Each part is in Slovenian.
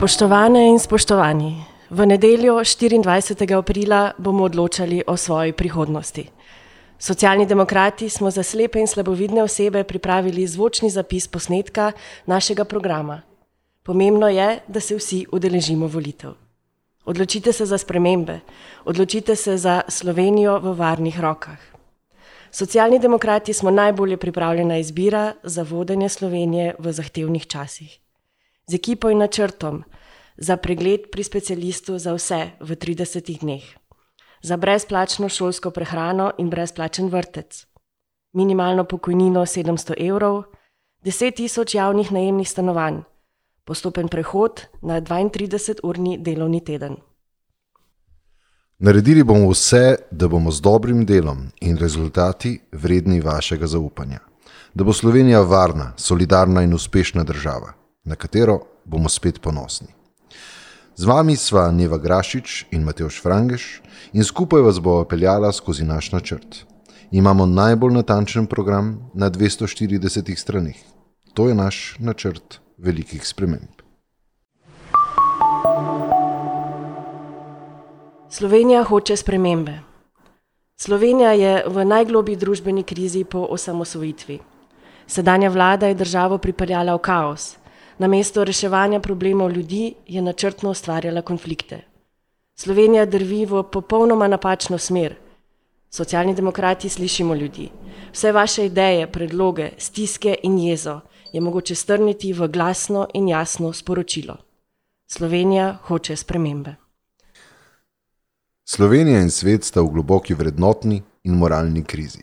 Spoštovane in spoštovani, v nedeljo 24. aprila bomo odločali o svoji prihodnosti. Socialni demokrati smo za slepe in slabovidne osebe pripravili zvočni zapis posnetka našega programa. Pomembno je, da se vsi udeležimo volitev. Odločite se za spremembe, odločite se za Slovenijo v varnih rokah. Socialni demokrati smo najbolje pripravljena izbira za vodenje Slovenije v zahtevnih časih. Z ekipo in načrtom za pregled pri specialistu za vse v 30 dneh, za brezplačno šolsko prehrano in brezplačen vrtec, minimalno pokojnino 700 evrov, 10 tisoč javnih najemnih stanovanj, postopen prehod na 32-urni delovni teden. Naredili bomo vse, da bomo z dobrim delom in rezultati vredni vašega zaupanja. Da bo Slovenija varna, solidarna in uspešna država, na katero bomo spet ponosni. Z vami sva Neva Grašič in Mateoš Frangeš in skupaj vas bo peljala skozi naš načrt. Imamo najbolj natančen program na 240 stranih. To je naš načrt velikih sprememb. Slovenija hoče spremembe. Slovenija je v najgloblji družbeni krizi po osamosvojitvi. Sedanja vlada je državo pripeljala v kaos. Namesto reševanja problemov ljudi je načrtno ustvarjala konflikte. Slovenija drvi v popolnoma napačno smer. Socialni demokrati slišimo ljudi. Vse vaše ideje, predloge, stiske in jezo je mogoče strniti v glasno in jasno sporočilo. Slovenija hoče spremembe. Slovenija in svet sta v globoki vrednotni in moralni krizi.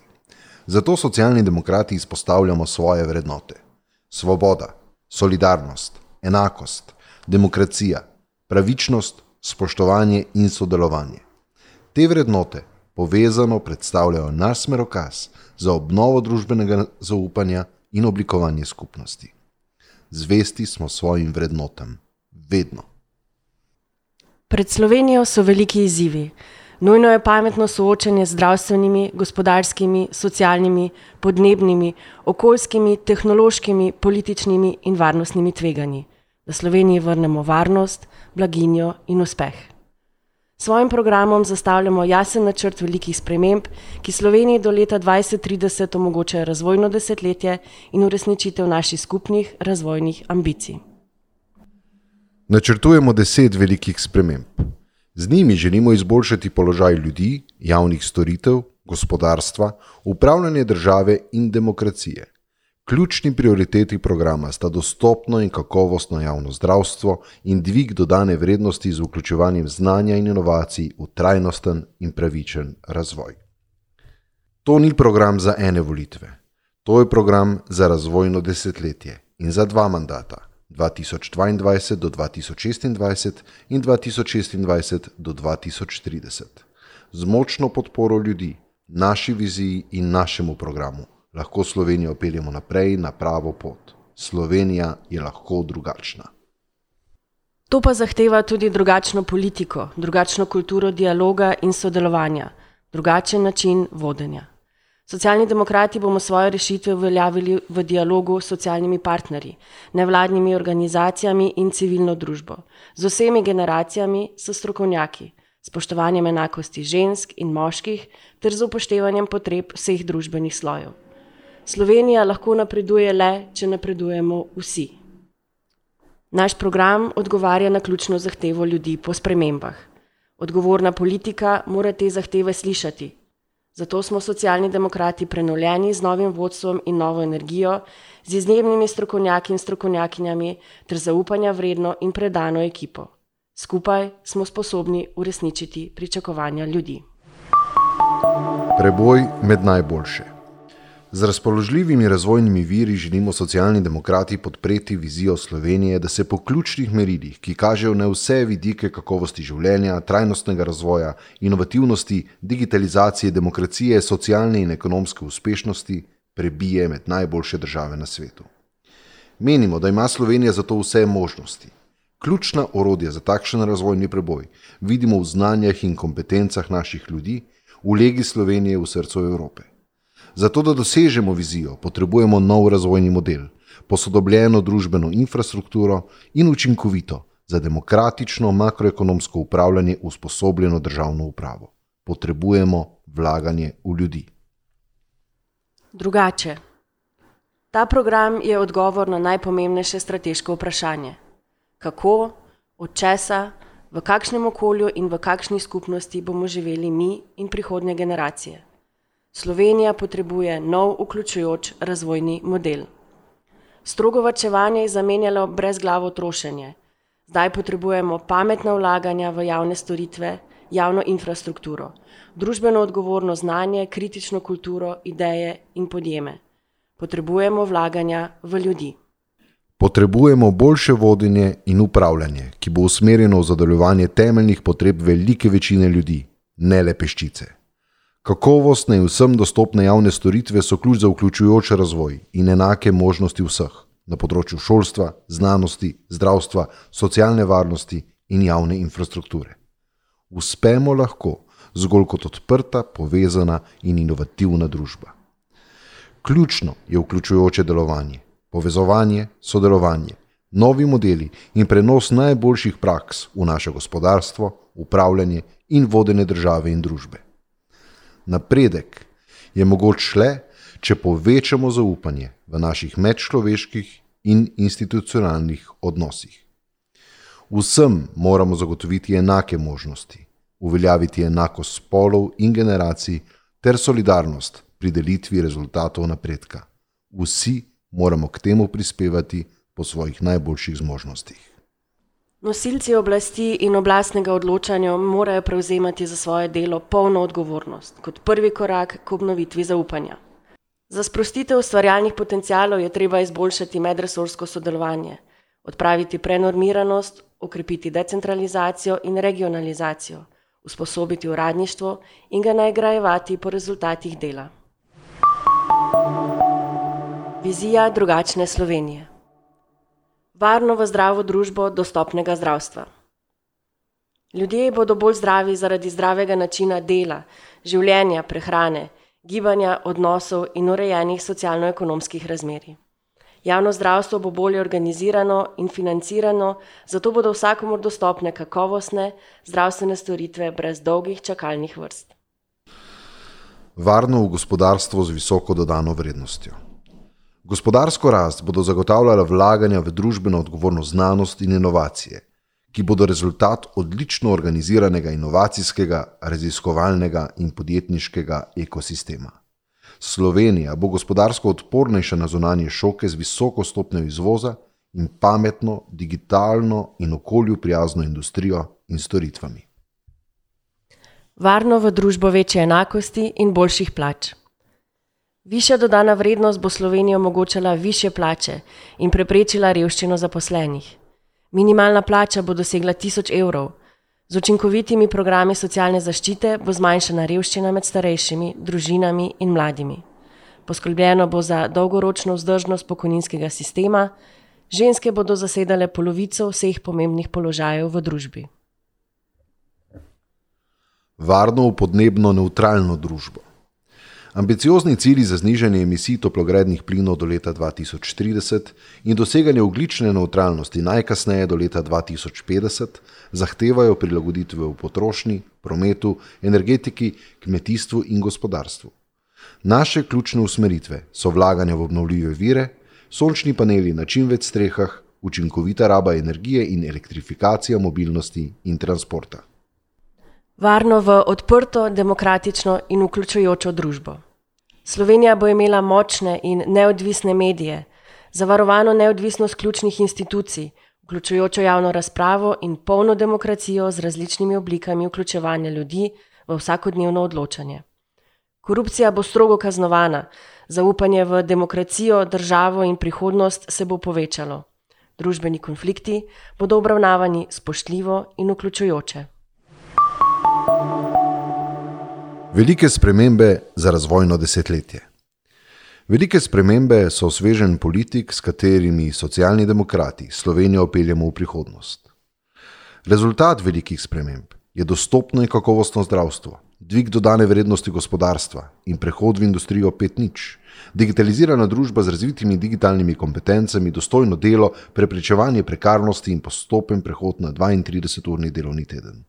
Zato socialni demokrati izpostavljamo svoje vrednote: svoboda, solidarnost, enakost, demokracija, pravičnost, spoštovanje in sodelovanje. Te vrednote povezano predstavljajo naš smerokaz za obnovo družbenega zaupanja in oblikovanje skupnosti. Zvesti smo svojim vrednotam, vedno. Pred Slovenijo so veliki izzivi. Nujno je pametno soočanje z zdravstvenimi, gospodarskimi, socialnimi, podnebnimi, okoljskimi, tehnološkimi, političnimi in varnostnimi tveganji, da Sloveniji vrnemo varnost, blaginjo in uspeh. Svojim programom zastavljamo jasen načrt velikih sprememb, ki Sloveniji do leta 2030 omogočajo razvojno desetletje in uresničitev naših skupnih razvojnih ambicij. Načrtujemo deset velikih sprememb. Z njimi želimo izboljšati položaj ljudi, javnih storitev, gospodarstva, upravljanje države in demokracije. Ključni prioriteti programa sta dostopno in kakovostno javno zdravstvo in dvig dodane vrednosti z vključevanjem znanja in inovacij v trajnosten in pravičen razvoj. To ni program za ene volitve, to je program za razvojno desetletje in za dva mandata 2022 do 2026 in 2026 do 2030. Z močno podporo ljudi, naši viziji in našemu programu lahko Slovenijo peljemo naprej na pravo pot. Slovenija je lahko drugačna. To pa zahteva tudi drugačno politiko, drugačno kulturo dialoga in sodelovanja, drugačen način vodenja. Socialni demokrati bomo svoje rešitve uveljavili v dialogu s socialnimi partnerji, nevladnimi organizacijami in civilno družbo, z vsemi generacijami, s strokovnjaki, spoštovanjem enakosti žensk in moških ter z upoštevanjem potreb vseh družbenih slojev. Slovenija lahko napreduje le, če napredujemo vsi. Naš program odgovarja na ključno zahtevo ljudi po spremembah. Odgovorna politika mora te zahteve slišati. Zato smo socialni demokrati prenovljeni z novim vodstvom in novo energijo, z izjemnimi strokovnjaki in strokovnjakinjami ter zaupanja vredno in predano ekipo. Skupaj smo sposobni uresničiti pričakovanja ljudi. Preboj med najboljše. Z razpoložljivimi razvojnimi viri želimo socialni demokrati podpreti vizijo Slovenije, da se po ključnih merilih, ki kažejo na vse vidike kakovosti življenja, trajnostnega razvoja, inovativnosti, digitalizacije, demokracije, socialne in ekonomske uspešnosti, prebije med najboljše države na svetu. Menimo, da ima Slovenija za to vse možnosti. Ključna orodja za takšen razvojni preboj vidimo v znanjah in kompetencah naših ljudi, v legi Slovenije v srcu Evrope. Zato, da dosežemo vizijo, potrebujemo nov razvojni model, posodobljeno družbeno infrastrukturo in učinkovito, za demokratično makroekonomsko upravljanje usposobljeno državno upravo. Potrebujemo vlaganje v ljudi. Drugače. Ta program je odgovor na najpomembnejše strateško vprašanje: kako, od česa, v kakšnem okolju in v kakšni skupnosti bomo živeli mi in prihodnje generacije. Slovenija potrebuje nov, vključujoč razvojni model. Strogo varčevanje je zamenjalo brezglavo trošenje. Zdaj potrebujemo pametna vlaganja v javne storitve, javno infrastrukturo, družbeno odgovorno znanje, kritično kulturo, ideje in podjeme. Potrebujemo vlaganja v ljudi. Potrebujemo boljše vodenje in upravljanje, ki bo usmerjeno v zadovoljevanje temeljnih potreb velike večine ljudi, ne le peščice. Kakovostne in vsem dostopne javne storitve so ključ za vključujoč razvoj in enake možnosti vseh na področju šolstva, znanosti, zdravstva, socialne varnosti in javne infrastrukture. Uspemo lahko zgolj kot odprta, povezana in inovativna družba. Ključno je vključujoče delovanje povezovanje, sodelovanje, novi modeli in prenos najboljših praks v naše gospodarstvo, upravljanje in vodenje države in družbe. Napredek je mogoč le, če povečamo zaupanje v naših medčloveških in institucionalnih odnosih. Vsem moramo zagotoviti enake možnosti, uveljaviti enakost spolov in generacij ter solidarnost pri delitvi rezultatov napredka. Vsi moramo k temu prispevati po svojih najboljših zmožnostih. Nosilci oblasti in oblastnega odločanja morajo prevzemati za svoje delo polno odgovornost kot prvi korak k obnovitvi zaupanja. Za sprostitev ustvarjalnih potencijalov je treba izboljšati medresorsko sodelovanje, odpraviti prenormiranost, okrepiti decentralizacijo in regionalizacijo, usposobiti uradništvo in ga nagrajevati po rezultatih dela. Vizija drugačne Slovenije. Varno v zdravo družbo dostopnega zdravstva. Ljudje bodo bolj zdravi zaradi zdravega načina dela, življenja, prehrane, gibanja, odnosov in urejenih socialno-ekonomskih razmerij. Javno zdravstvo bo bolje organizirano in financirano, zato bodo vsakomur dostopne kakovostne zdravstvene storitve brez dolgih čakalnih vrst. Varno v gospodarstvo z visoko dodano vrednostjo. Gospodarsko rast bodo zagotavljala vlaganja v družbeno odgovorno znanost in inovacije, ki bodo rezultat odlično organiziranega inovacijskega, raziskovalnega in podjetniškega ekosistema. Slovenija bo gospodarsko odpornejša na zunanje šoke z visoko stopnjo izvoza in pametno, digitalno in okolju prijazno industrijo in storitvami. Varno v družbo večje enakosti in boljših plač. Višja dodana vrednost bo Sloveniji omogočala više plače in preprečila revščino zaposlenih. Minimalna plača bo dosegla 1000 evrov. Z učinkovitimi programi socialne zaščite bo zmanjšana revščina med starejšimi, družinami in mladimi. Poskrbljeno bo za dolgoročno vzdržnost pokojninskega sistema, ženske bodo zasedale polovico vseh pomembnih položajev v družbi. Varno v podnebno neutralno družbo. Ambiciozni cilji za znižanje emisij toplogrednih plinov do leta 2030 in doseganje oglične neutralnosti najkasneje do leta 2050 zahtevajo prilagoditve v potrošnji, prometu, energetiki, kmetijstvu in gospodarstvu. Naše ključne usmeritve so vlaganje v obnovljive vire, sončni paneli na čim več strehah, učinkovita raba energije in elektrifikacija mobilnosti in transporta. Varno v odprto, demokratično in vključujočo družbo. Slovenija bo imela močne in neodvisne medije, zavarovano neodvisnost ključnih institucij, vključujočo javno razpravo in polno demokracijo z različnimi oblikami vključevanja ljudi v vsakodnevno odločanje. Korupcija bo strogo kaznovana, zaupanje v demokracijo, državo in prihodnost se bo povečalo. Družbeni konflikti bodo obravnavani spoštljivo in vključujoče. Velike spremembe za razvojno desetletje. Velike spremembe so osvežen politik, s katerimi socialni demokrati Slovenijo peljemo v prihodnost. Rezultat velikih sprememb je dostopno in kakovostno zdravstvo, dvig dodane vrednosti gospodarstva in prehod v industrijo 5.0, digitalizirana družba z razvitimi digitalnimi kompetencami, dostojno delo, preprečevanje prekarnosti in postopen prehod na 32-urni delovni teden.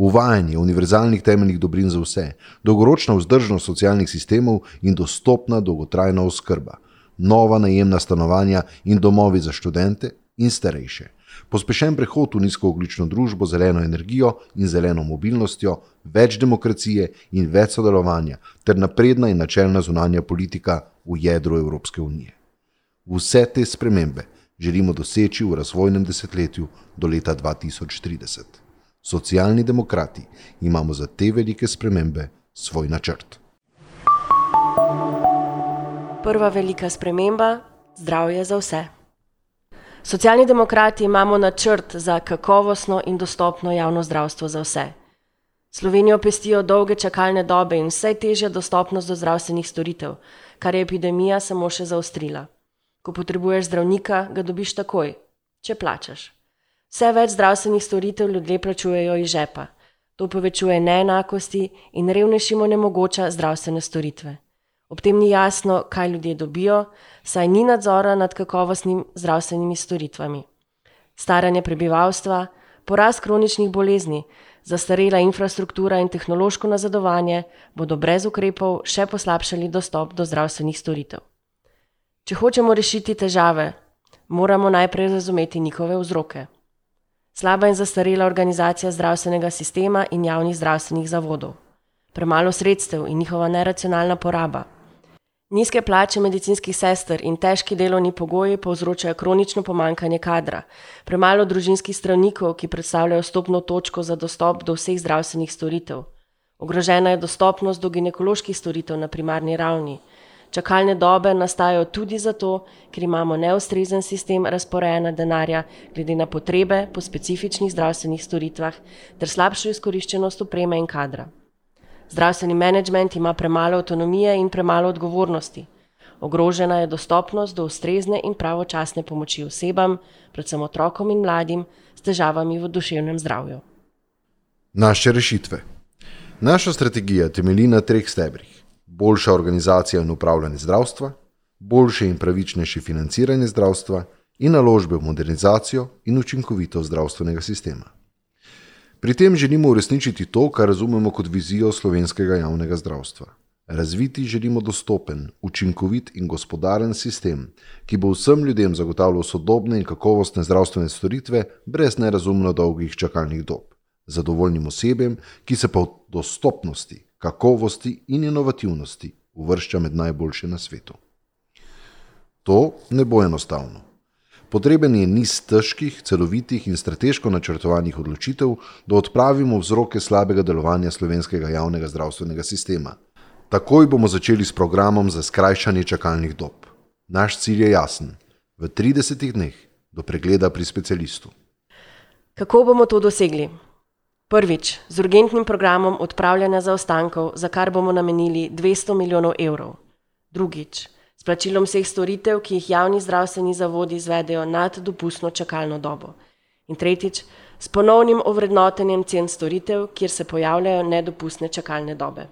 Uvajanje univerzalnih temeljnih dobrin za vse, dolgoročna vzdržnost socialnih sistemov in dostopna dolgotrajna oskrba, nova najemna stanovanja in domovi za študente in starejše pospešen prehod v nizkooglično družbo, zeleno energijo in zeleno mobilnostjo, več demokracije in več sodelovanja, ter napredna in načelna zunanja politika v jedru Evropske unije. Vse te spremembe želimo doseči v razvojnem desetletju do leta 2030. Socialni demokrati imamo za te velike spremembe svoj načrt. Prva velika sprememba: zdravje za vse. Socialni demokrati imamo načrt za kakovostno in dostopno javno zdravstvo za vse. Slovenijo pestijo dolge čakalne dobe in vse težja dostopnost do zdravstvenih storitev, kar je epidemija samo še zaostrila. Ko potrebuješ zdravnika, ga dobiš takoj, če plačaš. Vse več zdravstvenih storitev ljudje plačujejo iz žepa. To povečuje neenakosti in revnejšim onemogoča zdravstvene storitve. Ob tem ni jasno, kaj ljudje dobijo, saj ni nadzora nad kakovostnimi zdravstvenimi storitvami. Staranje prebivalstva, porast kroničnih bolezni, zastarela infrastruktura in tehnološko nazadovanje bodo brez ukrepov še poslabšali dostop do zdravstvenih storitev. Če hočemo rešiti težave, moramo najprej razumeti njihove vzroke. Slaba in zastarela organizacija zdravstvenega sistema in javnih zdravstvenih zavodov, premalo sredstev in njihova neracionalna poraba. Nizke plače medicinskih sester in težki delovni pogoji povzročajo kronično pomankanje kadra, premalo družinskih zdravnikov, ki predstavljajo stopno točko za dostop do vseh zdravstvenih storitev. Ogrožena je dostopnost do ginekoloških storitev na primarni ravni. Čakalne dobe nastajajo tudi zato, ker imamo neustrezen sistem razporejanja denarja glede na potrebe po specifičnih zdravstvenih storitvah ter slabšo izkoriščenost opreme in kadra. Zdravstveni menedžment ima premalo avtonomije in premalo odgovornosti. Ogrožena je dostopnost do ustrezne in pravočasne pomoči osebam, predvsem otrokom in mladim, s težavami v duševnem zdravju. Naše rešitve. Naša strategija temelji na treh stebrih: boljša organizacija in upravljanje zdravstva, boljše in pravičnejše financiranje zdravstva in naložbe v modernizacijo in učinkovitost zdravstvenega sistema. Pri tem želimo uresničiti to, kar razumemo kot vizijo slovenskega javnega zdravstva. Razviti želimo dostopen, učinkovit in gospodaren sistem, ki bo vsem ljudem zagotavljal sodobne in kakovostne zdravstvene storitve brez nerazumno dolgih čakalnih dob, zadovoljnim osebjem, ki se pa v dostopnosti, kakovosti in inovativnosti uvršča med najboljše na svetu. To ne bo enostavno. Potreben je niz težkih, celovitih in strateško načrtovanih odločitev, da odpravimo vzroke slabega delovanja slovenskega javnega zdravstvenega sistema. Takoj bomo začeli s programom za skrajšanje čakalnih dob. Naš cilj je jasen: v 30 dneh do pregleda pri specialistu. Kako bomo to dosegli? Prvič, z urgentnim programom odpravljanja zaostankov, za kar bomo namenili 200 milijonov evrov. Drugič, s plačilom vseh storitev, ki jih javni zdravstveni zavodi izvedejo nad dopustno čakalno dobo. In tretjič, s ponovnim ovrednotenjem cen storitev, kjer se pojavljajo nedopustne čakalne dobe.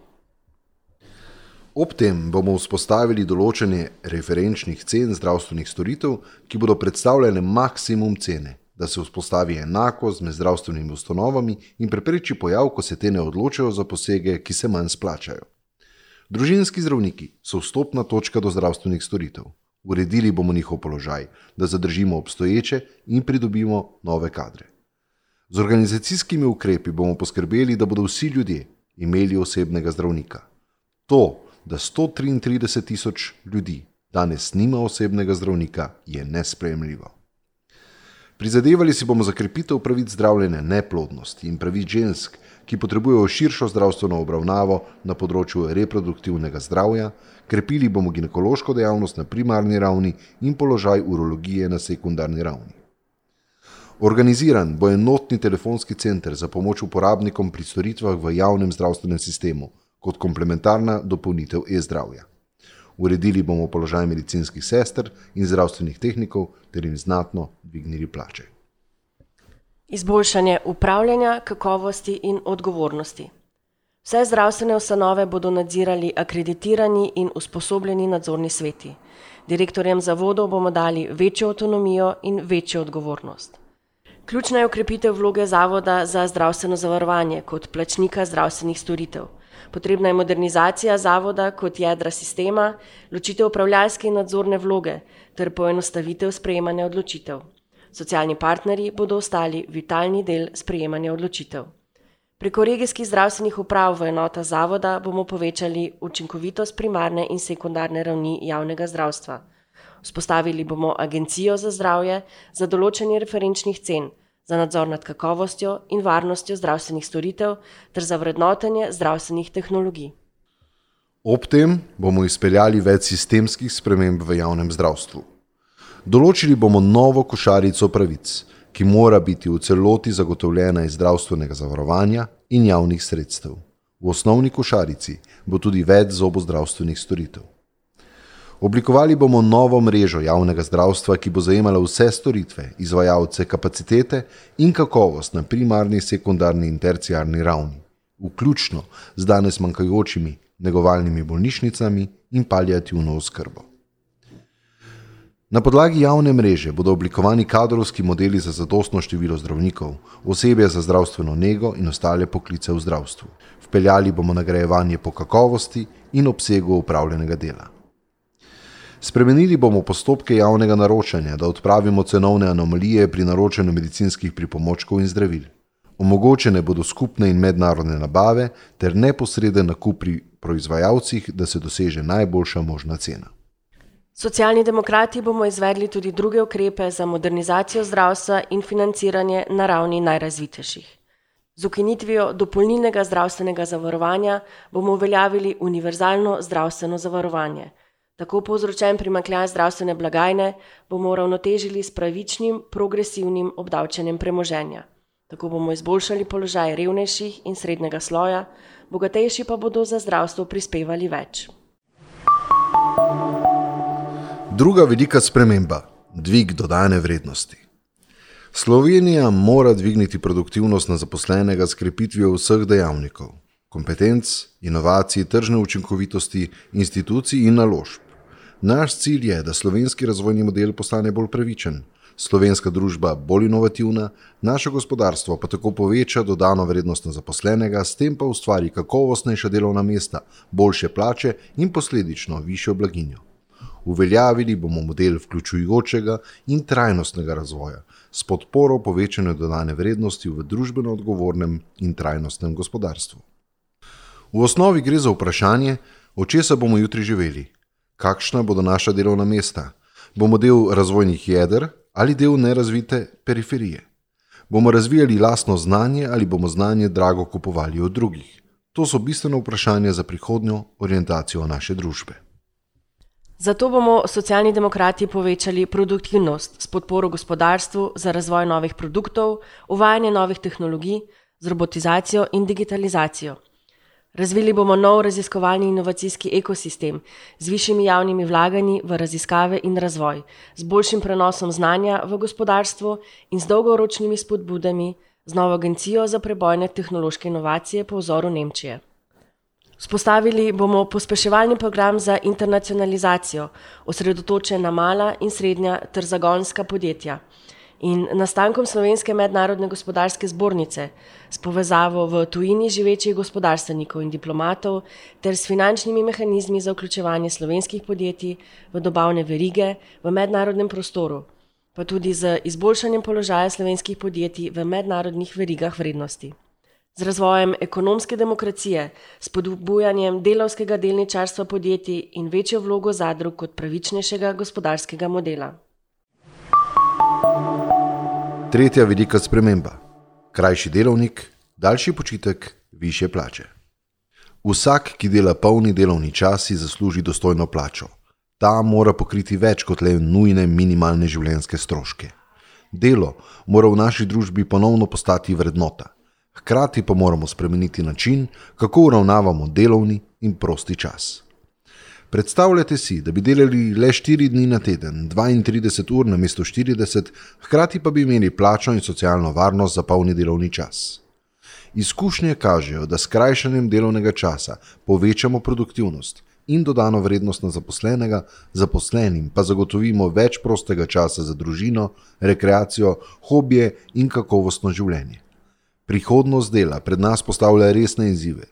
Ob tem bomo vzpostavili določene referenčnih cen zdravstvenih storitev, ki bodo predstavljale maksimum cene, da se vzpostavi enakost med zdravstvenimi ustanovami in prepreči pojav, ko se te ne odločajo za posege, ki se manj splačajo. Družinski zdravniki so vstopna točka do zdravstvenih storitev. Uredili bomo njihov položaj, da zadržimo obstoječe in pridobimo nove kadre. Z organizacijskimi ukrepi bomo poskrbeli, da bodo vsi ljudje imeli osebnega zdravnika. To, da 133 tisoč ljudi danes nima osebnega zdravnika, je nespremljivo. Prizadevali si bomo za krepitev pravic zdravljenja neplodnosti in pravic žensk, ki potrebujejo širšo zdravstveno obravnavo na področju reproduktivnega zdravja, krepili bomo ginekološko dejavnost na primarni ravni in položaj urologije na sekundarni ravni. Organiziran bo enotni telefonski center za pomoč uporabnikom pri storitvah v javnem zdravstvenem sistemu kot komplementarna dopolnitev e-zdravja. Uredili bomo položaj medicinskih sester in zdravstvenih tehnikov ter jim znatno dvignili plače. Izboljšanje upravljanja, kakovosti in odgovornosti. Vse zdravstvene ustanove bodo nadzirali akreditirani in usposobljeni nadzorni sveti. Direktorjem zavodov bomo dali večjo avtonomijo in večjo odgovornost. Ključna je ukrepitev vloge Zavoda za zdravstveno zavarovanje kot plačnika zdravstvenih storitev. Potrebna je modernizacija zavoda kot jedra sistema, ločitev upravljalske in nadzorne vloge ter poenostavitev sprejemanja odločitev. Socialni partnerji bodo ostali vitalni del sprejemanja odločitev. Preko regijskih zdravstvenih uprav v enota zavoda bomo povečali učinkovitost primarne in sekundarne ravni javnega zdravstva. Vzpostavili bomo agencijo za zdravje za določanje referenčnih cen, za nadzor nad kakovostjo in varnostjo zdravstvenih storitev ter za vrednotenje zdravstvenih tehnologij. Ob tem bomo izpeljali več sistemskih sprememb v javnem zdravstvu. Določili bomo novo košarico pravic, ki mora biti v celoti zagotovljena iz zdravstvenega zavarovanja in javnih sredstev. V osnovni košarici bo tudi več zobozdravstvenih storitev. Oblikovali bomo novo mrežo javnega zdravstva, ki bo zajemala vse storitve, izvajalce, kapacitete in kakovost na primarni, sekundarni in terciarni ravni, vključno z danes manjkajočimi negovalnimi bolnišnicami in palijativno oskrbo. Na podlagi javne mreže bodo oblikovani kadrovski modeli za zadostno število zdravnikov, osebje za zdravstveno nego in ostale poklice v zdravstvu. Vpeljali bomo nagrajevanje po kakovosti in obsegu upravljenega dela. Spremenili bomo postopke javnega naročanja, da odpravimo cenovne anomalije pri naročanju medicinskih pripomočkov in zdravil. Omogočene bodo skupne in mednarodne nabave ter neposreden nakup pri proizvajalcih, da se doseže najboljša možna cena. Socialni demokrati bomo izvedli tudi druge ukrepe za modernizacijo zdravstva in financiranje na ravni najrazvitejših. Z ukinitvijo dopolnilnega zdravstvenega zavarovanja bomo uveljavili univerzalno zdravstveno zavarovanje. Tako povzročen primankljaj zdravstvene blagajne bomo uravnotežili s pravičnim, progresivnim obdavčenjem premoženja. Tako bomo izboljšali položaj revnejših in srednjega sloja, bogatejši pa bodo za zdravstvo prispevali več. Druga velika sprememba: dvig dodane vrednosti. Slovenija mora dvigniti produktivnost na zaposlenega s krepitvijo vseh dejavnikov: kompetenc, inovacij, tržne učinkovitosti, institucij in naložb. Naš cilj je, da slovenski razvojni model postane bolj pravičen, slovenska družba bolj inovativna, naše gospodarstvo pa tako poveča dodano vrednost na zaposlenega, s tem pa ustvari kakovostnejša delovna mesta, boljše plače in posledično višjo blaginjo. Uveljavili bomo model vključujočega in trajnostnega razvoja s podporo povečanju dodane vrednosti v družbeno odgovornem in trajnostnem gospodarstvu. V osnovi gre za vprašanje, od česa bomo jutri živeli kakšna bodo naša delovna mesta. Bomo del razvojnih jeder ali del nerazvite periferije? Bomo razvijali lastno znanje ali bomo znanje drago kupovali od drugih? To so bistveno vprašanje za prihodnjo orientacijo naše družbe. Zato bomo socialni demokrati povečali produktivnost s podporo gospodarstvu za razvoj novih produktov, uvajanje novih tehnologij, z robotizacijo in digitalizacijo. Razvili bomo nov raziskovalni inovacijski ekosistem z višjimi javnimi vlaganji v raziskave in razvoj, z boljšim prenosom znanja v gospodarstvo in z dolgoročnimi spodbudami, z novo agencijo za prebojne tehnološke inovacije po vzoru Nemčije. Spostavili bomo pospeševalni program za internacionalizacijo, osredotočen na mala in srednja ter zagonska podjetja in nastankom Slovenske mednarodne gospodarske zbornice s povezavo v tujini živečih gospodarstvenikov in diplomatov ter s finančnimi mehanizmi za vključevanje slovenskih podjetij v dobavne verige v mednarodnem prostoru, pa tudi z izboljšanjem položaja slovenskih podjetij v mednarodnih verigah vrednosti. Z razvojem ekonomske demokracije, spodbujanjem delovskega delničarstva podjetij in večjo vlogo zadrug kot pravičnejšega gospodarskega modela. Tretja velika sprememba: krajši delovnik, daljši počitek, više plače. Vsak, ki dela polni delovni čas, si zasluži dostojno plačo. Ta mora pokriti več kot le nujne minimalne življenjske stroške. Delo mora v naši družbi ponovno postati vrednota. Hkrati pa moramo spremeniti način, kako uravnavamo delovni in prosti čas. Predstavljajte si, da bi delali le 4 dni na teden, 32 ur na mesto 40, hkrati pa bi imeli plačo in socialno varnost za polni delovni čas. Izkušnje kažejo, da s skrajšanjem delovnega časa povečamo produktivnost in dodano vrednost na zaposlenega, zaposlenim pa zagotovimo več prostega časa za družino, rekreacijo, hobije in kakovostno življenje. Prihodnost dela pred nas postavlja resne izzive.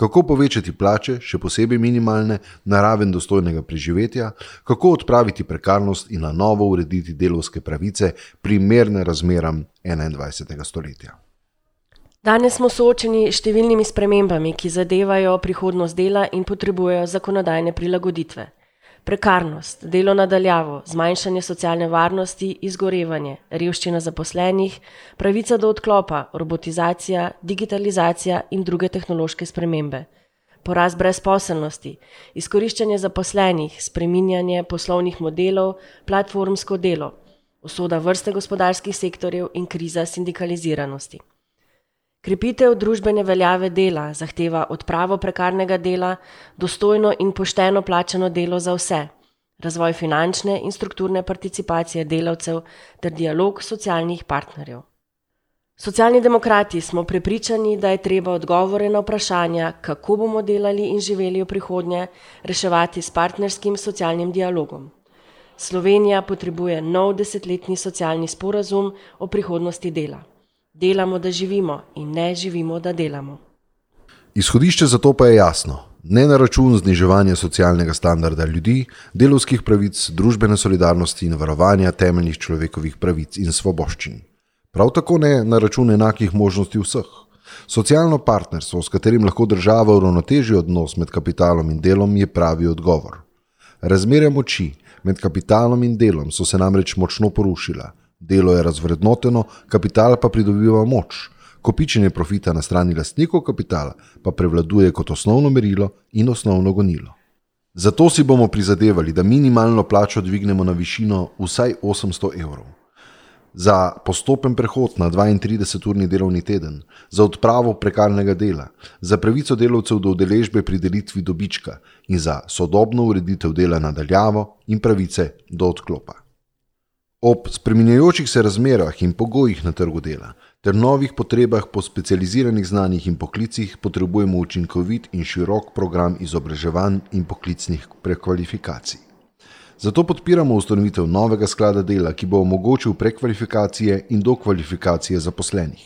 Kako povečati plače, še posebej minimalne, na raven dostojnega preživetja, kako odpraviti prekarnost in na novo urediti delovske pravice, primerne razmeram 21. stoletja. Danes smo soočeni s številnimi spremembami, ki zadevajo prihodnost dela in potrebujejo zakonodajne prilagoditve. Prekarnost, delo nadaljavo, zmanjšanje socialne varnosti, izgorevanje, revščina zaposlenih, pravica do odklopa, robotizacija, digitalizacija in druge tehnološke spremembe. Porast brezposelnosti, izkoriščanje zaposlenih, spreminjanje poslovnih modelov, platformsko delo, usoda vrste gospodarskih sektorjev in kriza sindikaliziranosti. Krepitev družbene veljave dela zahteva odpravo prekarnega dela, dostojno in pošteno plačano delo za vse, razvoj finančne in strukturne participacije delavcev ter dialog socialnih partnerjev. Socialni demokrati smo prepričani, da je treba odgovore na vprašanja, kako bomo delali in živeli v prihodnje, reševati s partnerskim socialnim dialogom. Slovenija potrebuje nov desetletni socialni sporazum o prihodnosti dela. Delamo, da živimo, in ne živimo, da delamo. Izhodišče za to pa je jasno: ne na račun zniževanja socialnega standarda ljudi, delovskih pravic, družbene solidarnosti in varovanja temeljnih človekovih pravic in svoboščin. Prav tako ne na račun enakih možnosti vseh. Socialno partnerstvo, s katerim lahko država uravnoteži odnos med kapitalom in delom, je pravi odgovor. Razmerja moči med kapitalom in delom so se namreč močno porušila. Delo je razvrednoteno, kapital pa pridobiva moč. Kopičenje profita na strani lastnikov kapitala pa prevladuje kot osnovno merilo in osnovno gonilo. Zato si bomo prizadevali, da minimalno plačo dvignemo na višino vsaj 800 evrov. Za postopen prehod na 32-urni delovni teden, za odpravo prekarnega dela, za pravico delavcev do udeležbe pri delitvi dobička in za sodobno ureditev dela nadaljavo in pravice do odklopa. Ob spremenjajočih se razmerah in pogojih na trgu dela ter novih potrebah po specializiranih znanjih in poklicih potrebujemo učinkovit in širok program izobraževanj in poklicnih prekvalifikacij. Zato podpiramo ustanovitev novega sklada dela, ki bo omogočil prekvalifikacije in dokvalifikacije zaposlenih.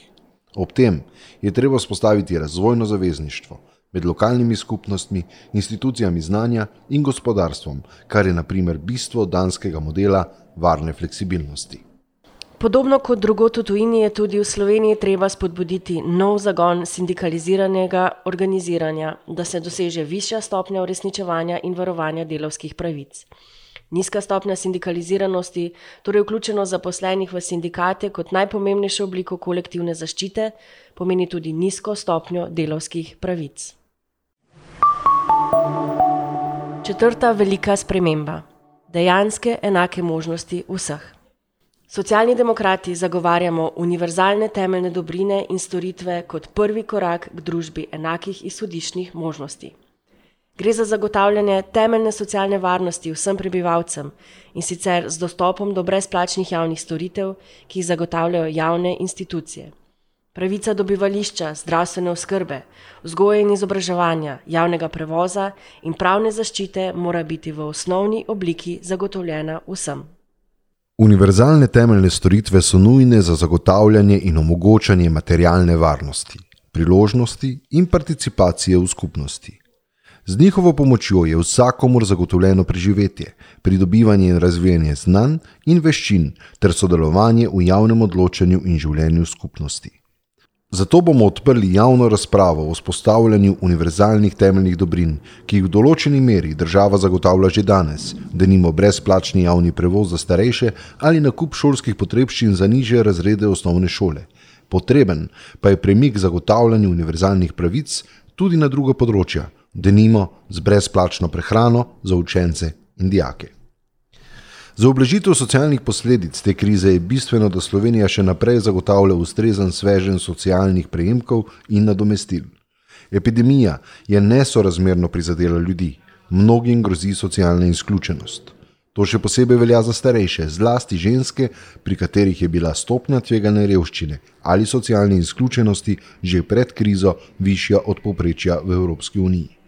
Ob tem je treba spostaviti razvojno zavezništvo med lokalnimi skupnostmi, institucijami znanja in gospodarstvom, kar je naprimer bistvo danskega modela varne fleksibilnosti. Podobno kot drugot v tujini je tudi v Sloveniji treba spodbuditi nov zagon sindikaliziranega organiziranja, da se doseže višja stopnja uresničevanja in varovanja delovskih pravic. Nizka stopnja sindikaliziranosti, torej vključenost zaposlenih v sindikate kot najpomembnejšo obliko kolektivne zaščite, pomeni tudi nizko stopnjo delovskih pravic. Četrta velika sprememba dejanske enake možnosti vseh. Socialni demokrati zagovarjamo univerzalne temeljne dobrine in storitve kot prvi korak k družbi enakih izhodiščnih možnosti. Gre za zagotavljanje temeljne socialne varnosti vsem prebivalcem in sicer z dostopom do brezplačnih javnih storitev, ki jih zagotavljajo javne institucije. Pravica do bivališča, zdravstvene oskrbe, vzgoje in izobraževanja, javnega prevoza in pravne zaščite mora biti v osnovni obliki zagotovljena vsem. Univerzalne temeljne storitve so nujne za zagotavljanje in omogočanje materialne varnosti, priložnosti in participacije v skupnosti. Z njihovo pomočjo je vsakomur zagotovljeno preživetje, pridobivanje in razvijanje znanj in veščin ter sodelovanje v javnem odločanju in življenju skupnosti. Zato bomo odprli javno razpravo o vzpostavljanju univerzalnih temeljnih dobrin, ki jih v določeni meri država zagotavlja že danes, da nimo brezplačni javni prevoz za starejše ali nakup šolskih potrebščin za niže razrede osnovne šole. Potreben pa je premik zagotavljanja univerzalnih pravic tudi na druga področja, da nimo z brezplačno prehrano za učence in dijake. Za oblažitev socialnih posledic te krize je bistveno, da Slovenija še naprej zagotavlja ustrezen svežen socialnih prejemkov in nadomestil. Epidemija je nesorazmerno prizadela ljudi, mnogim grozi socialna izključenost. To še posebej velja za starejše, zlasti ženske, pri katerih je bila stopnja tvegane revščine ali socialne izključenosti že pred krizo višja od povprečja v Evropski uniji.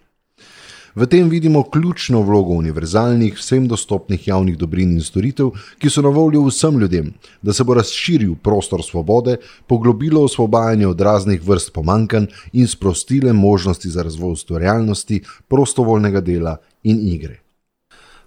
V tem vidimo ključno vlogo univerzalnih, vsem dostopnih javnih dobrin in storitev, ki so na voljo vsem ljudem, da se bo razširil prostor svobode, poglobilo osvobajanje od raznih vrst pomankanj in sprostile možnosti za razvoj ustvarjalnosti, prostovoljnega dela in igre.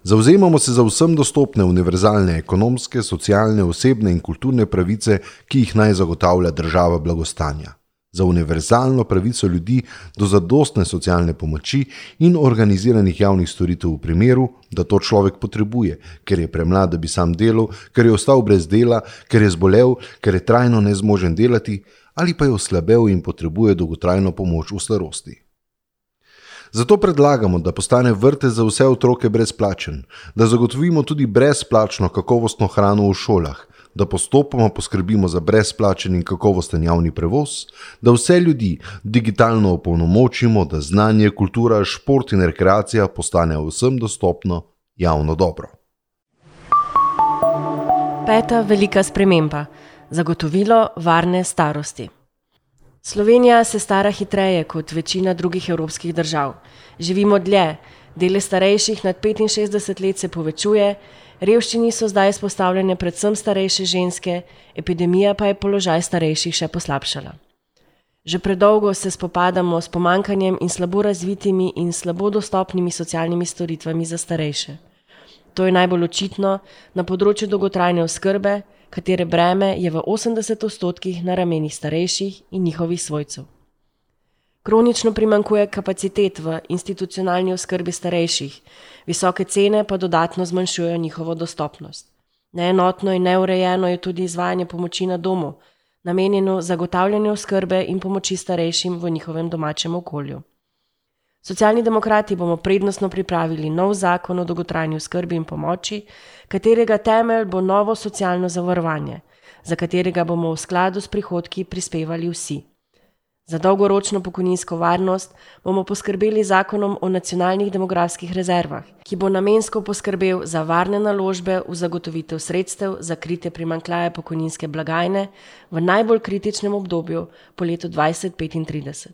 Zauzemamo se za vsem dostopne univerzalne ekonomske, socialne, osebne in kulturne pravice, ki jih naj zagotavlja država blagostanja. Za univerzalno pravico ljudi do zadostne socialne pomoči in organiziranih javnih storitev v primeru, da to človek potrebuje, ker je premlad, da bi sam delal, ker je ostal brez dela, ker je zbolel, ker je trajno nezmožen delati ali pa je oslabel in potrebuje dolgotrajno pomoč v starosti. Zato predlagamo, da postane vrtec za vse otroke brezplačen, da zagotovimo tudi brezplačno kakovostno hrano v šolah, da postopoma poskrbimo za brezplačen in kakovosten javni prevoz, da vse ljudi digitalno opolnomočimo, da znanje, kultura, šport in rekreacija postanejo vsem dostopno javno dobro. Peta velika sprememba: zagotovilo varne starosti. Slovenija se stara hitreje kot večina drugih evropskih držav. Živimo dlje, dele starejših nad 65 let se povečuje, revščini so zdaj izpostavljene predvsem starejše ženske, epidemija pa je položaj starejših še poslabšala. Že predolgo se spopadamo s pomankanjem in slabo razvitimi in slabo dostopnimi socialnimi storitvami za starejše. To je najbolj očitno na področju dolgotrajne oskrbe, katere breme je v 80 odstotkih na ramenih starejših in njihovih svojcev. Kronično primankuje kapacitet v institucionalni oskrbi starejših, visoke cene pa dodatno zmanjšujejo njihovo dostopnost. Neenotno in neurejeno je tudi izvajanje pomoči na domu, namenjeno zagotavljanju oskrbe in pomoči starejšim v njihovem domačem okolju. Socialni demokrati bomo prednostno pripravili nov zakon o dolgotrajni oskrbi in pomoči, katerega temelj bo novo socialno zavarovanje, za katerega bomo v skladu s prihodki prispevali vsi. Za dolgoročno pokojninsko varnost bomo poskrbeli zakonom o nacionalnih demografskih rezervah, ki bo namensko poskrbel za varne naložbe v zagotovitev sredstev za krite primankljaje pokojninske blagajne v najbolj kritičnem obdobju po letu 2035.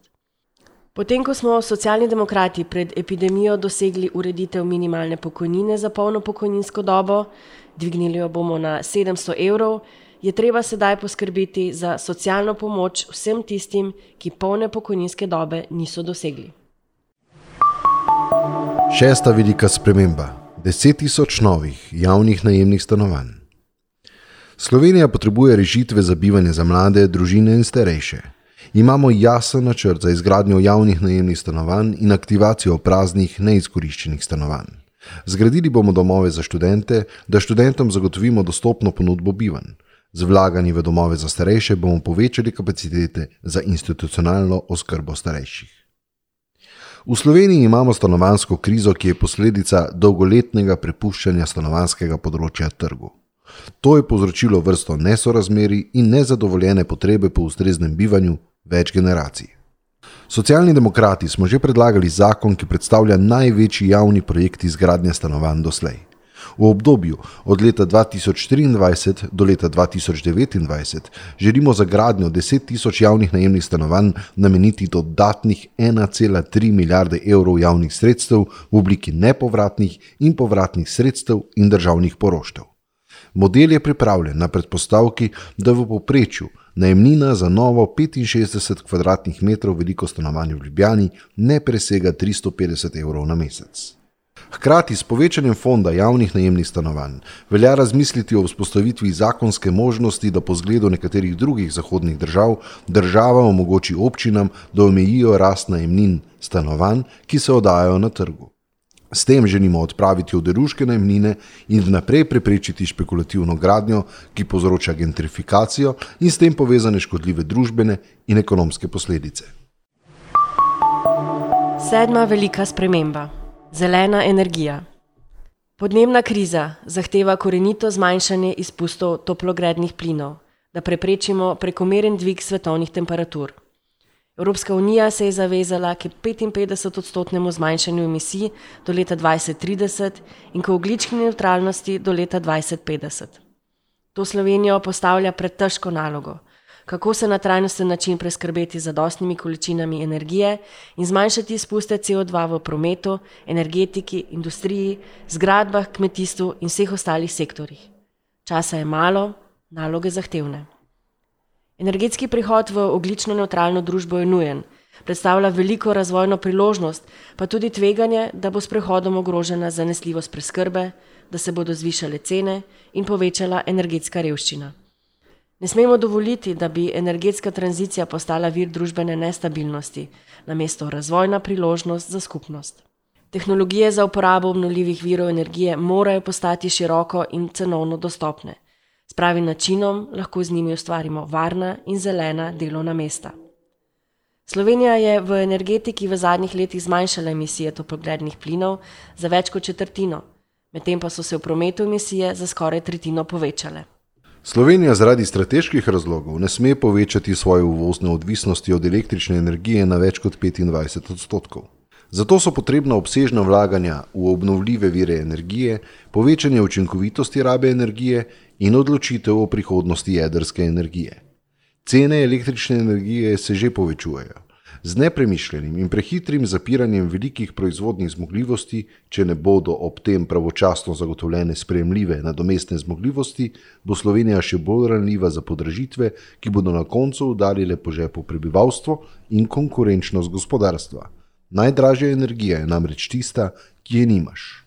Potem, ko smo socialni demokrati pred epidemijo dosegli ureditev minimalne pokojnine za polno pokojninsko dobo, dvignili jo bomo na 700 evrov, je treba sedaj poskrbeti za socialno pomoč vsem tistim, ki polne pokojninske dobe niso dosegli. Šesta velika sprememba: 10 tisoč novih javnih najemnih stanovanj. Slovenija potrebuje rešitve za bivanje za mlade, družine in starejše. Imamo jasen načrt za izgradnjo javnih najemnih stanovanj in aktivacijo praznih, neizkoriščenih stanovanj. Zgradili bomo domove za študente, da študentom zagotovimo dostopno ponudbo bivanj. Z vlaganji v domove za starejše bomo povečali kapacitete za institucionalno oskrbo starejših. V Sloveniji imamo stanovansko krizo, ki je posledica dolgoletnega prepuščanja stanovanskega področja trgu. To je povzročilo vrsto nesorazmeri in nezadovoljene potrebe po ustreznem bivanju več generacij. Socialni demokrati smo že predlagali zakon, ki predstavlja največji javni projekt izgradnje stanovanj doslej. V obdobju od leta 2023 do leta 2029 želimo za gradnjo 10 tisoč javnih najemnih stanovanj nameniti dodatnih 1,3 milijarde evrov javnih sredstev v obliki nepovratnih in povratnih sredstev in državnih poroštev. Model je pripravljen na predpostavki, da v povprečju najemnina za novo 65 km2 veliko stanovanje v Ljubljani ne presega 350 evrov na mesec. Hkrati s povečanjem fonda javnih najemnih stanovanj velja razmisliti o vzpostavitvi zakonske možnosti, da po zgledu nekaterih drugih zahodnih držav država omogoči občinam, da omejijo rast najemnin stanovanj, ki se oddajajo na trgu. S tem želimo odpraviti oderuške najmnine in vnaprej preprečiti špekulativno gradnjo, ki povzroča gentrifikacijo in s tem povezane škodljive družbene in ekonomske posledice. Sedma velika sprememba: zelena energija. Podnebna kriza zahteva korenito zmanjšanje izpustov toplogrednih plinov, da preprečimo prekomeren dvig svetovnih temperatur. Evropska unija se je zavezala k 55-odstotnemu zmanjšanju emisij do leta 2030 in k oglični neutralnosti do leta 2050. To Slovenijo postavlja pred težko nalogo, kako se na trajnosten način preskrbeti za dostnimi količinami energije in zmanjšati izpuste CO2 v prometu, energetiki, industriji, zgradbah, kmetijstvu in vseh ostalih sektorjih. Časa je malo, naloge zahtevne. Energetski prihod v oglično neutralno družbo je nujen, predstavlja veliko razvojno priložnost, pa tudi tveganje, da bo s prehodom ogrožena zanesljivost preskrbe, da se bodo zvišale cene in povečala energetska revščina. Ne smemo dovoliti, da bi energetska tranzicija postala vir družbene nestabilnosti, namesto razvojna priložnost za skupnost. Tehnologije za uporabo obnovljivih virov energije morajo postati široko in cenovno dostopne pravim načinom lahko z njimi ustvarimo varna in zelena delovna mesta. Slovenija je v energetiki v zadnjih letih zmanjšala emisije toplogrednih plinov za več kot četrtino, medtem pa so se v prometu emisije za skoraj tretjino povečale. Slovenija zaradi strateških razlogov ne sme povečati svoje uvozne odvisnosti od električne energije na več kot 25 odstotkov. Zato so potrebna obsežna vlaganja v obnovljive vire energije, povečanje učinkovitosti rabe energije in odločitev o prihodnosti jedrske energije. Cene električne energije se že povečujejo. Z nepremišljenim in prehitrim zapiranjem velikih proizvodnih zmogljivosti, če ne bodo ob tem pravočasno zagotovljene sprejemljive nadomestne zmogljivosti, bo Slovenija še bolj ranljiva za podražitve, ki bodo na koncu udarile po žepu prebivalstvo in konkurenčnost gospodarstva. Najdražja energija je namreč tista, ki je nimaš.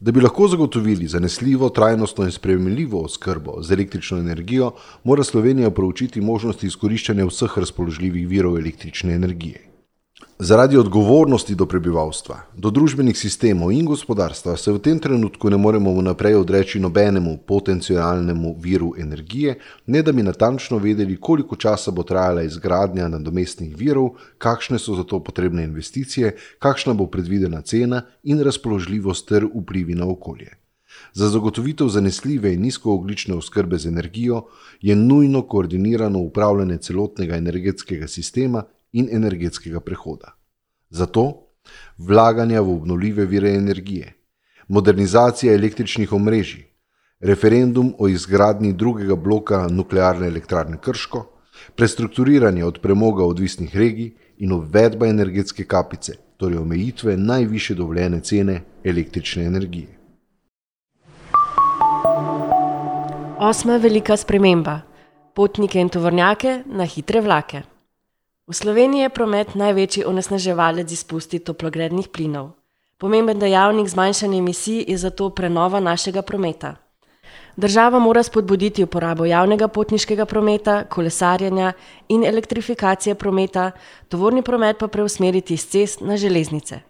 Da bi lahko zagotovili zanesljivo, trajnostno in sprejemljivo oskrbo z električno energijo, mora Slovenija proučiti možnosti izkoriščanja vseh razpoložljivih virov električne energije. Zaradi odgovornosti do prebivalstva, do družbenih sistemov in gospodarstva se v tem trenutku ne moremo vnaprej odreči nobenemu potencialnemu viru energije, ne da bi natančno vedeli, koliko časa bo trajala izgradnja nadomestnih virov, kakšne so za to potrebne investicije, kakšna bo predvidena cena in razpoložljivost ter vplivi na okolje. Za zagotovitev zanesljive in nizkooglične oskrbe z energijo je nujno koordinirano upravljanje celotnega energetskega sistema in energetskega prehoda. Zato vlaganja v obnovljive vire energije, modernizacija električnih omrežij, referendum o izgradnji drugega bloka nuklearne elektrarne Krško, prestrukturiranje od premoga odvisnih regij in uvedba energetske kapice, torej omejitve najviše dovoljene cene električne energije. Osma velika sprememba: potnike in tovornjake na hitre vlake. V Sloveniji je promet največji onesnaževalec izpusti toplogrednih plinov. Pomemben dejavnik zmanjšanja emisij je zato prenova našega prometa. Država mora spodbuditi uporabo javnega potniškega prometa, kolesarjenja in elektrifikacije prometa, tovorni promet pa preusmeriti iz cest na železnice.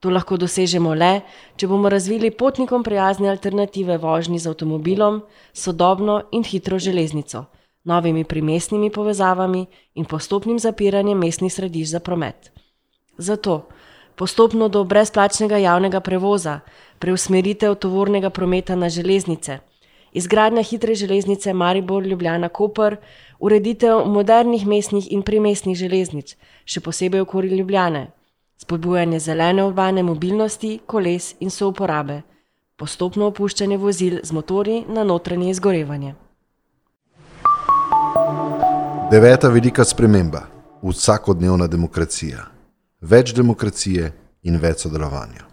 To lahko dosežemo le, če bomo razvili potnikom prijazne alternative vožnji z avtomobilom, sodobno in hitro železnico novimi primestnimi povezavami in postopnim zapiranjem mestnih središč za promet. Zato postopno do brezplačnega javnega prevoza, preusmeritev tovornega prometa na železnice, izgradnja hitre železnice Maribor, Ljubljana, Koper, ureditev modernih mestnih in primestnih železnic, še posebej okoli Ljubljane, spodbujanje zelene urbane mobilnosti, koles in souporabe, postopno opuščanje vozil z motorji na notranje izgorevanje. Deveta velika sprememba, vsakodnevna demokracija, več demokracije in več sodelovanja.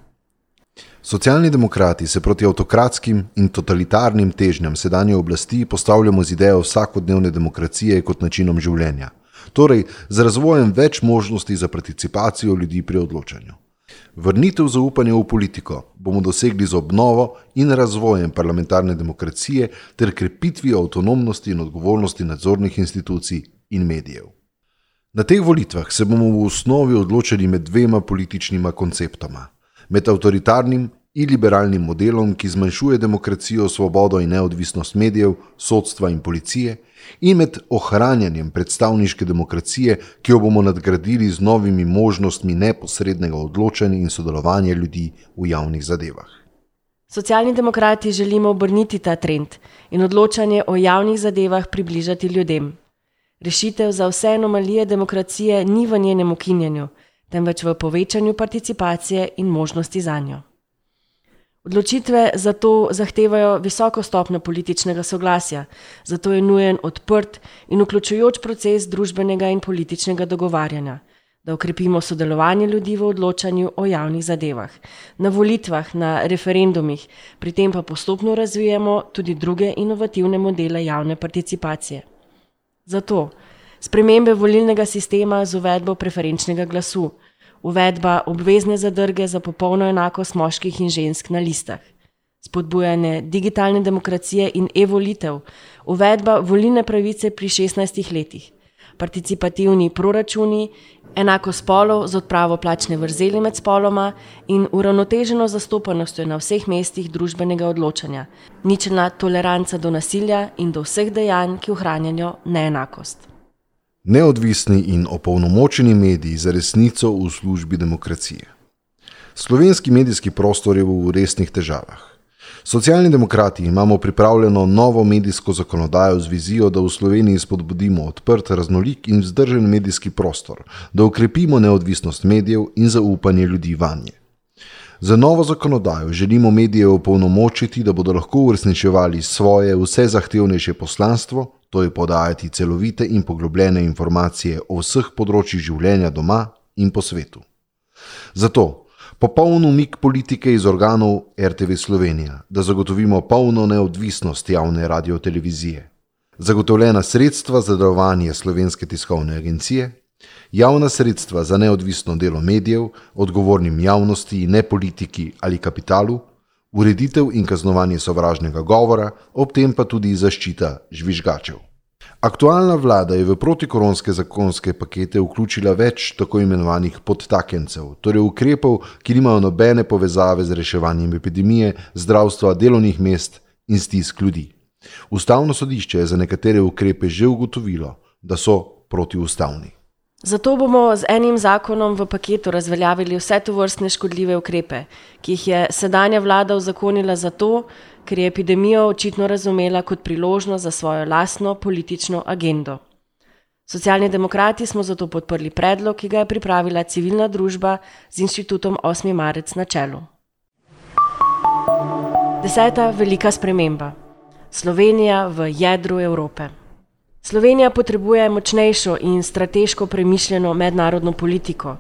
Socialni demokrati se proti avtokratskim in totalitarnim težnjam sedanje oblasti postavljamo z idejo vsakodnevne demokracije kot načinom življenja, torej z razvojem več možnosti za participacijo ljudi pri odločanju. Vrnitev zaupanja v politiko bomo dosegli z obnovo in razvojem parlamentarne demokracije ter krepitvijo avtonomnosti in odgovornosti nadzornih institucij in medijev. Na teh volitvah se bomo v osnovi odločili med dvema političnima konceptoma: med avtoritarnim in liberalnim modelom, ki zmanjšuje demokracijo, svobodo in neodvisnost medijev, sodstva in policije, in med ohranjanjem predstavniške demokracije, ki jo bomo nadgradili z novimi možnostmi neposrednega odločanja in sodelovanja ljudi v javnih zadevah. Socialni demokrati želimo obrniti ta trend in odločanje o javnih zadevah približati ljudem. Rešitev za vse anomalije demokracije ni v njenem ukinjanju, temveč v povečanju participacije in možnosti za njo. Odločitve zato zahtevajo visoko stopno političnega soglasja, zato je nujen odprt in vključujoč proces družbenega in političnega dogovarjanja, da ukrepimo sodelovanje ljudi v odločanju o javnih zadevah, na volitvah, na referendumih, pri tem pa postopno razvijamo tudi druge inovativne modele javne participacije. Zato spremembe volilnega sistema z uvedbo preferenčnega glasu, uvedba obvezne zadrge za popolno enakost moških in žensk na listah, spodbujanje digitalne demokracije in e-volitev, uvedba volilne pravice pri 16 letih, participativni proračuni, enako spolov z odpravo plačne vrzeli med spoloma in uravnoteženo zastopanostjo na vseh mestih družbenega odločanja, ničelna toleranca do nasilja in do vseh dejanj, ki ohranjajo neenakost. Neodvisni in opolnomočeni mediji za resnico v službi demokracije. Slovenski medijski prostor je v resnih težavah. Socialni demokrati imamo pripravljeno novo medijsko zakonodajo z vizijo, da v Sloveniji spodbudimo odprt, raznolik in vzdržen medijski prostor, da ukrepimo neodvisnost medijev in zaupanje ljudi vanje. Za novo zakonodajo želimo medije opolnomočiti, da bodo lahko uresničevali svoje vse zahtevnejše poslanstvo, to je podajati celovite in poglobljene informacije o vseh področjih življenja doma in po svetu. Zato popoln umik politike iz organov RTV Slovenija, da zagotovimo polno neodvisnost javne radio-televizije, zagotovljena sredstva za delovanje slovenske tiskovne agencije, javna sredstva za neodvisno delo medijev, odgovornim javnosti, ne politiki ali kapitalu, ureditev in kaznovanje sovražnega govora, ob tem pa tudi zaščita žvižgačev. Aktualna vlada je v protikoronske zakonske pakete vključila več tako imenovanih podtakencev, torej ukrepov, ki nimajo nobene povezave z reševanjem epidemije, zdravstva, delovnih mest in stisk ljudi. Ustavno sodišče je za nekatere ukrepe že ugotovilo, da so protiustavni. Zato bomo z enim zakonom v paketu razveljavili vse to vrstne škodljive ukrepe, ki jih je sedanja vlada uzakonila zato, ker je epidemijo očitno razumela kot priložnost za svojo lastno politično agendo. Socialni demokrati smo zato podprli predlog, ki ga je pripravila civilna družba z inštitutom 8. marec na čelu. Deseta velika sprememba. Slovenija v jedru Evrope. Slovenija potrebuje močnejšo in strateško premišljeno mednarodno politiko,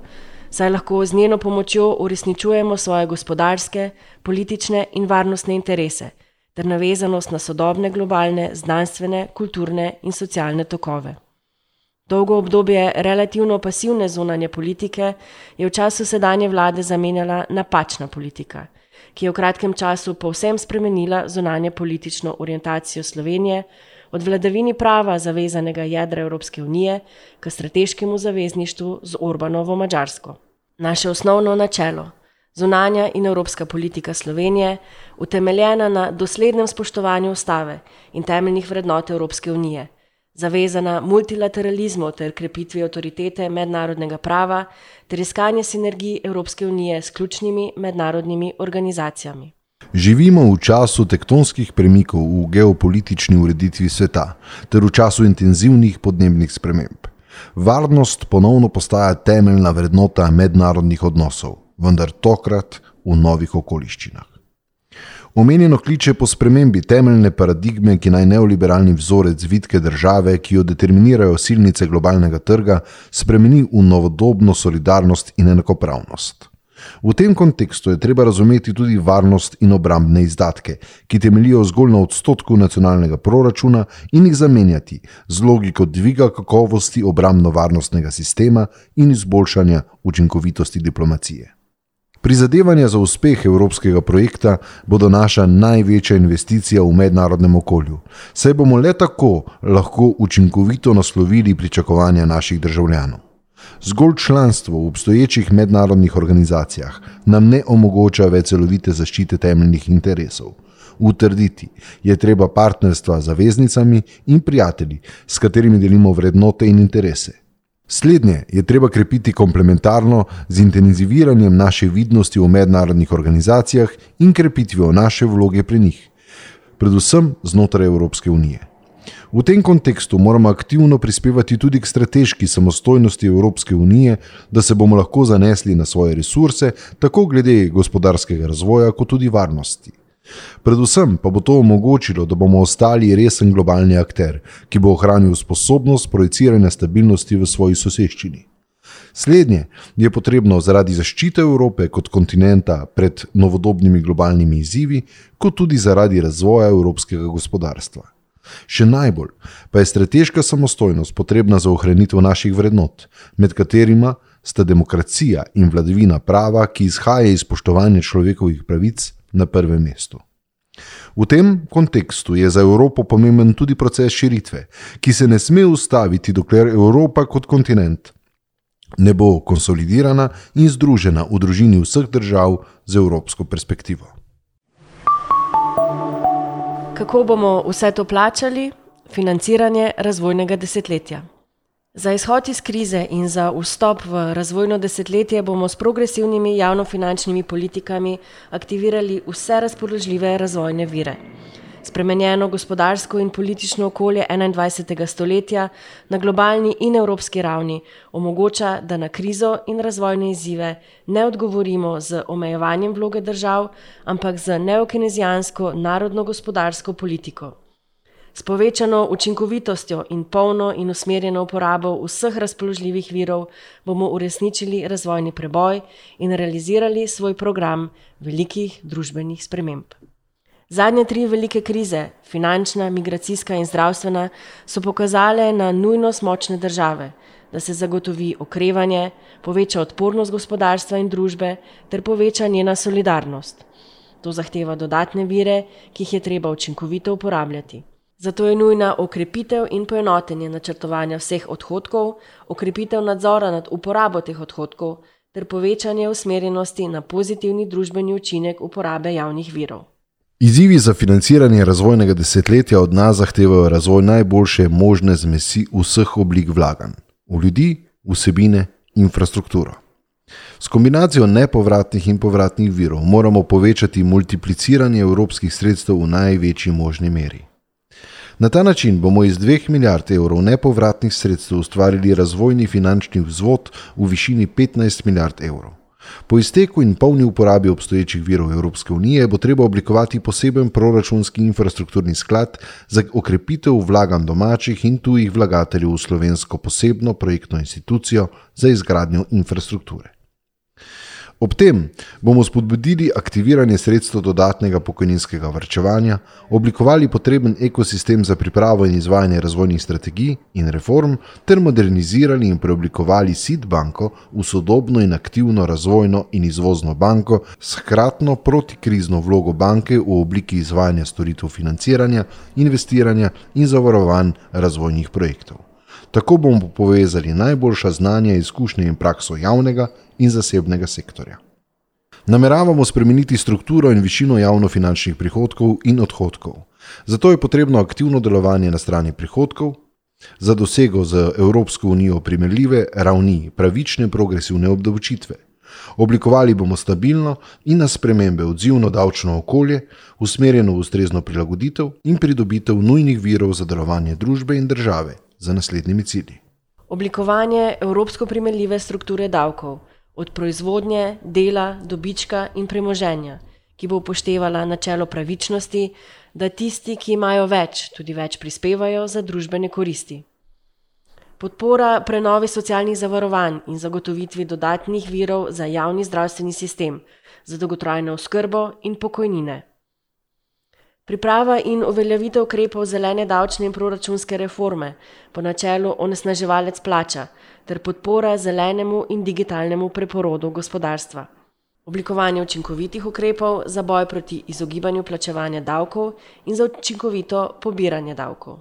saj lahko z njeno pomočjo uresničujemo svoje gospodarske, politične in varnostne interese ter navezanost na sodobne globalne, znanstvene, kulturne in socialne tokove. Dolgo obdobje relativno pasivne zunanje politike je v času sedanje vlade zamenjala napačna politika, ki je v kratkem času povsem spremenila zunanje politično orientacijo Slovenije od vladavini prava zavezanega jedra Evropske unije k strateškemu zavezništvu z Orbanovo Mačarsko. Naše osnovno načelo, zunanja in evropska politika Slovenije, utemeljena na doslednem spoštovanju ustave in temeljnih vrednot Evropske unije, zavezana multilateralizmu ter krepitvi avtoritete mednarodnega prava ter iskanje sinergij Evropske unije s ključnimi mednarodnimi organizacijami. Živimo v času tektonskih premikov v geopolitični ureditvi sveta ter v času intenzivnih podnebnih sprememb. Varnost ponovno postaja temeljna vrednota mednarodnih odnosov, vendar tokrat v novih okoliščinah. Omenjeno kliče po spremembi temeljne paradigme, ki naj neoliberalni vzorec vidke države, ki jo determinirajo silnice globalnega trga, spremeni v novodobno solidarnost in enakopravnost. V tem kontekstu je treba razumeti tudi varnost in obrambne izdatke, ki temeljijo zgolj na odstotku nacionalnega proračuna in jih zamenjati z logiko dviga kakovosti obrambno-varnostnega sistema in izboljšanja učinkovitosti diplomacije. Prizadevanja za uspeh evropskega projekta bodo naša največja investicija v mednarodnem okolju, saj bomo le tako lahko učinkovito naslovili pričakovanja naših državljanov. Zgolj članstvo v obstoječih mednarodnih organizacijah nam ne omogoča več celovite zaščite temeljnih interesov. Utrditi je treba partnerstva z zaveznicami in prijatelji, s katerimi delimo vrednote in interese. Slednje je treba krepiti komplementarno z intenziviranjem naše vidnosti v mednarodnih organizacijah in krepitvijo naše vloge pri njih, predvsem znotraj Evropske unije. V tem kontekstu moramo aktivno prispevati tudi k strateški samostojnosti Evropske unije, da se bomo lahko zanesli na svoje resurse, tako glede gospodarskega razvoja, kot tudi varnosti. Predvsem pa bo to omogočilo, da bomo ostali resen globalni akter, ki bo ohranil sposobnost projiciranja stabilnosti v svoji soseščini. Slednje je potrebno zaradi zaščite Evrope kot kontinenta pred novodobnimi globalnimi izzivi, kot tudi zaradi razvoja evropskega gospodarstva. Še najbolj pa je strateška samostojnost potrebna za ohranitev naših vrednot, med katerima sta demokracija in vladavina prava, ki izhaja iz spoštovanja človekovih pravic, na prvem mestu. V tem kontekstu je za Evropo pomemben tudi proces širitve, ki se ne sme ustaviti, dokler Evropa kot kontinent ne bo konsolidirana in združena v družini vseh držav z evropsko perspektivo. Kako bomo vse to plačali? Financiranje razvojnega desetletja. Za izhod iz krize in za vstop v razvojno desetletje bomo s progresivnimi javnofinančnimi politikami aktivirali vse razpoložljive razvojne vire. Spremenjeno gospodarsko in politično okolje 21. stoletja na globalni in evropski ravni omogoča, da na krizo in razvojne izzive ne odgovorimo z omejevanjem vloge držav, ampak z neokenezijansko narodno gospodarsko politiko. S povečano učinkovitostjo in polno in usmerjeno uporabo vseh razpoložljivih virov bomo uresničili razvojni preboj in realizirali svoj program velikih družbenih sprememb. Zadnje tri velike krize, finančna, migracijska in zdravstvena, so pokazale na nujnost močne države, da se zagotovi okrevanje, poveča odpornost gospodarstva in družbe ter poveča njena solidarnost. To zahteva dodatne vire, ki jih je treba učinkovito uporabljati. Zato je nujna okrepitev in poenotenje načrtovanja vseh odhodkov, okrepitev nadzora nad uporabo teh odhodkov ter povečanje usmerjenosti na pozitivni družbeni učinek uporabe javnih virov. Izzivi za financiranje razvojnega desetletja od nas zahtevajo razvoj najboljše možne zmesi vseh oblik vlaganj: v ljudi, vsebine, infrastrukturo. S kombinacijo nepovratnih in povratnih virov moramo povečati multipliciranje evropskih sredstev v največji možni meri. Na ta način bomo iz 2 milijard evrov nepovratnih sredstev ustvarili razvojni finančni vzvod v višini 15 milijard evrov. Po izteku in polni uporabi obstoječih virov Evropske unije bo treba oblikovati poseben proračunski infrastrukturni sklad za okrepitev vlaganj domačih in tujih vlagateljev v slovensko posebno projektno institucijo za izgradnjo infrastrukture. Ob tem bomo spodbudili aktiviranje sredstev dodatnega pokojninskega vrčevanja, oblikovali potreben ekosistem za pripravo in izvajanje razvojnih strategij in reform, ter modernizirali in preoblikovali SID banko v sodobno in aktivno razvojno in izvozno banko s hkratno protikrizno vlogo banke v obliki izvajanja storitev financiranja, investiranja in zavarovanj razvojnih projektov. Tako bomo povezali najboljša znanja, izkušnje in prakso javnega in zasebnega sektorja. Nameravamo spremeniti strukturo in višino javnofinančnih prihodkov in odhodkov. Zato je potrebno aktivno delovanje na strani prihodkov, za dosego z Evropsko unijo primerljive ravni pravične progresivne obdavčitve. Oblikovali bomo stabilno in na spremembe odzivno davčno okolje, usmerjeno v ustrezno prilagoditev in pridobitev nujnih virov za delovanje družbe in države za naslednjimi cilji. Oblikovanje evropsko primerljive strukture davkov od proizvodnje, dela, dobička in premoženja, ki bo upoštevala načelo pravičnosti, da tisti, ki imajo več, tudi več prispevajo za družbene koristi. Podpora prenovi socialnih zavarovanj in zagotovitvi dodatnih virov za javni zdravstveni sistem, za dolgotrajno oskrbo in pokojnine. Priprava in uveljavitev ukrepov zelene davčne in proračunske reforme po načelu onesnaževalec plača ter podpora zelenemu in digitalnemu preporodu gospodarstva. Oblikovanje učinkovitih ukrepov za boj proti izogibanju plačevanja davkov in za učinkovito pobiranje davkov.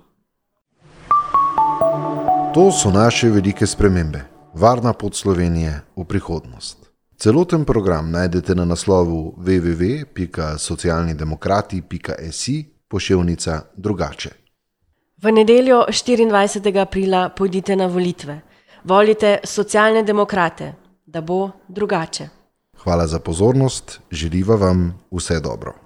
To so naše velike spremembe. Varna pot Slovenije v prihodnost. Celoten program najdete na naslovu www.socialnidemokrati.si pošiljka drugače. V nedeljo 24. aprila pojdite na volitve. Volite socialne demokrate, da bo drugače. Hvala za pozornost, želiva vam vse dobro.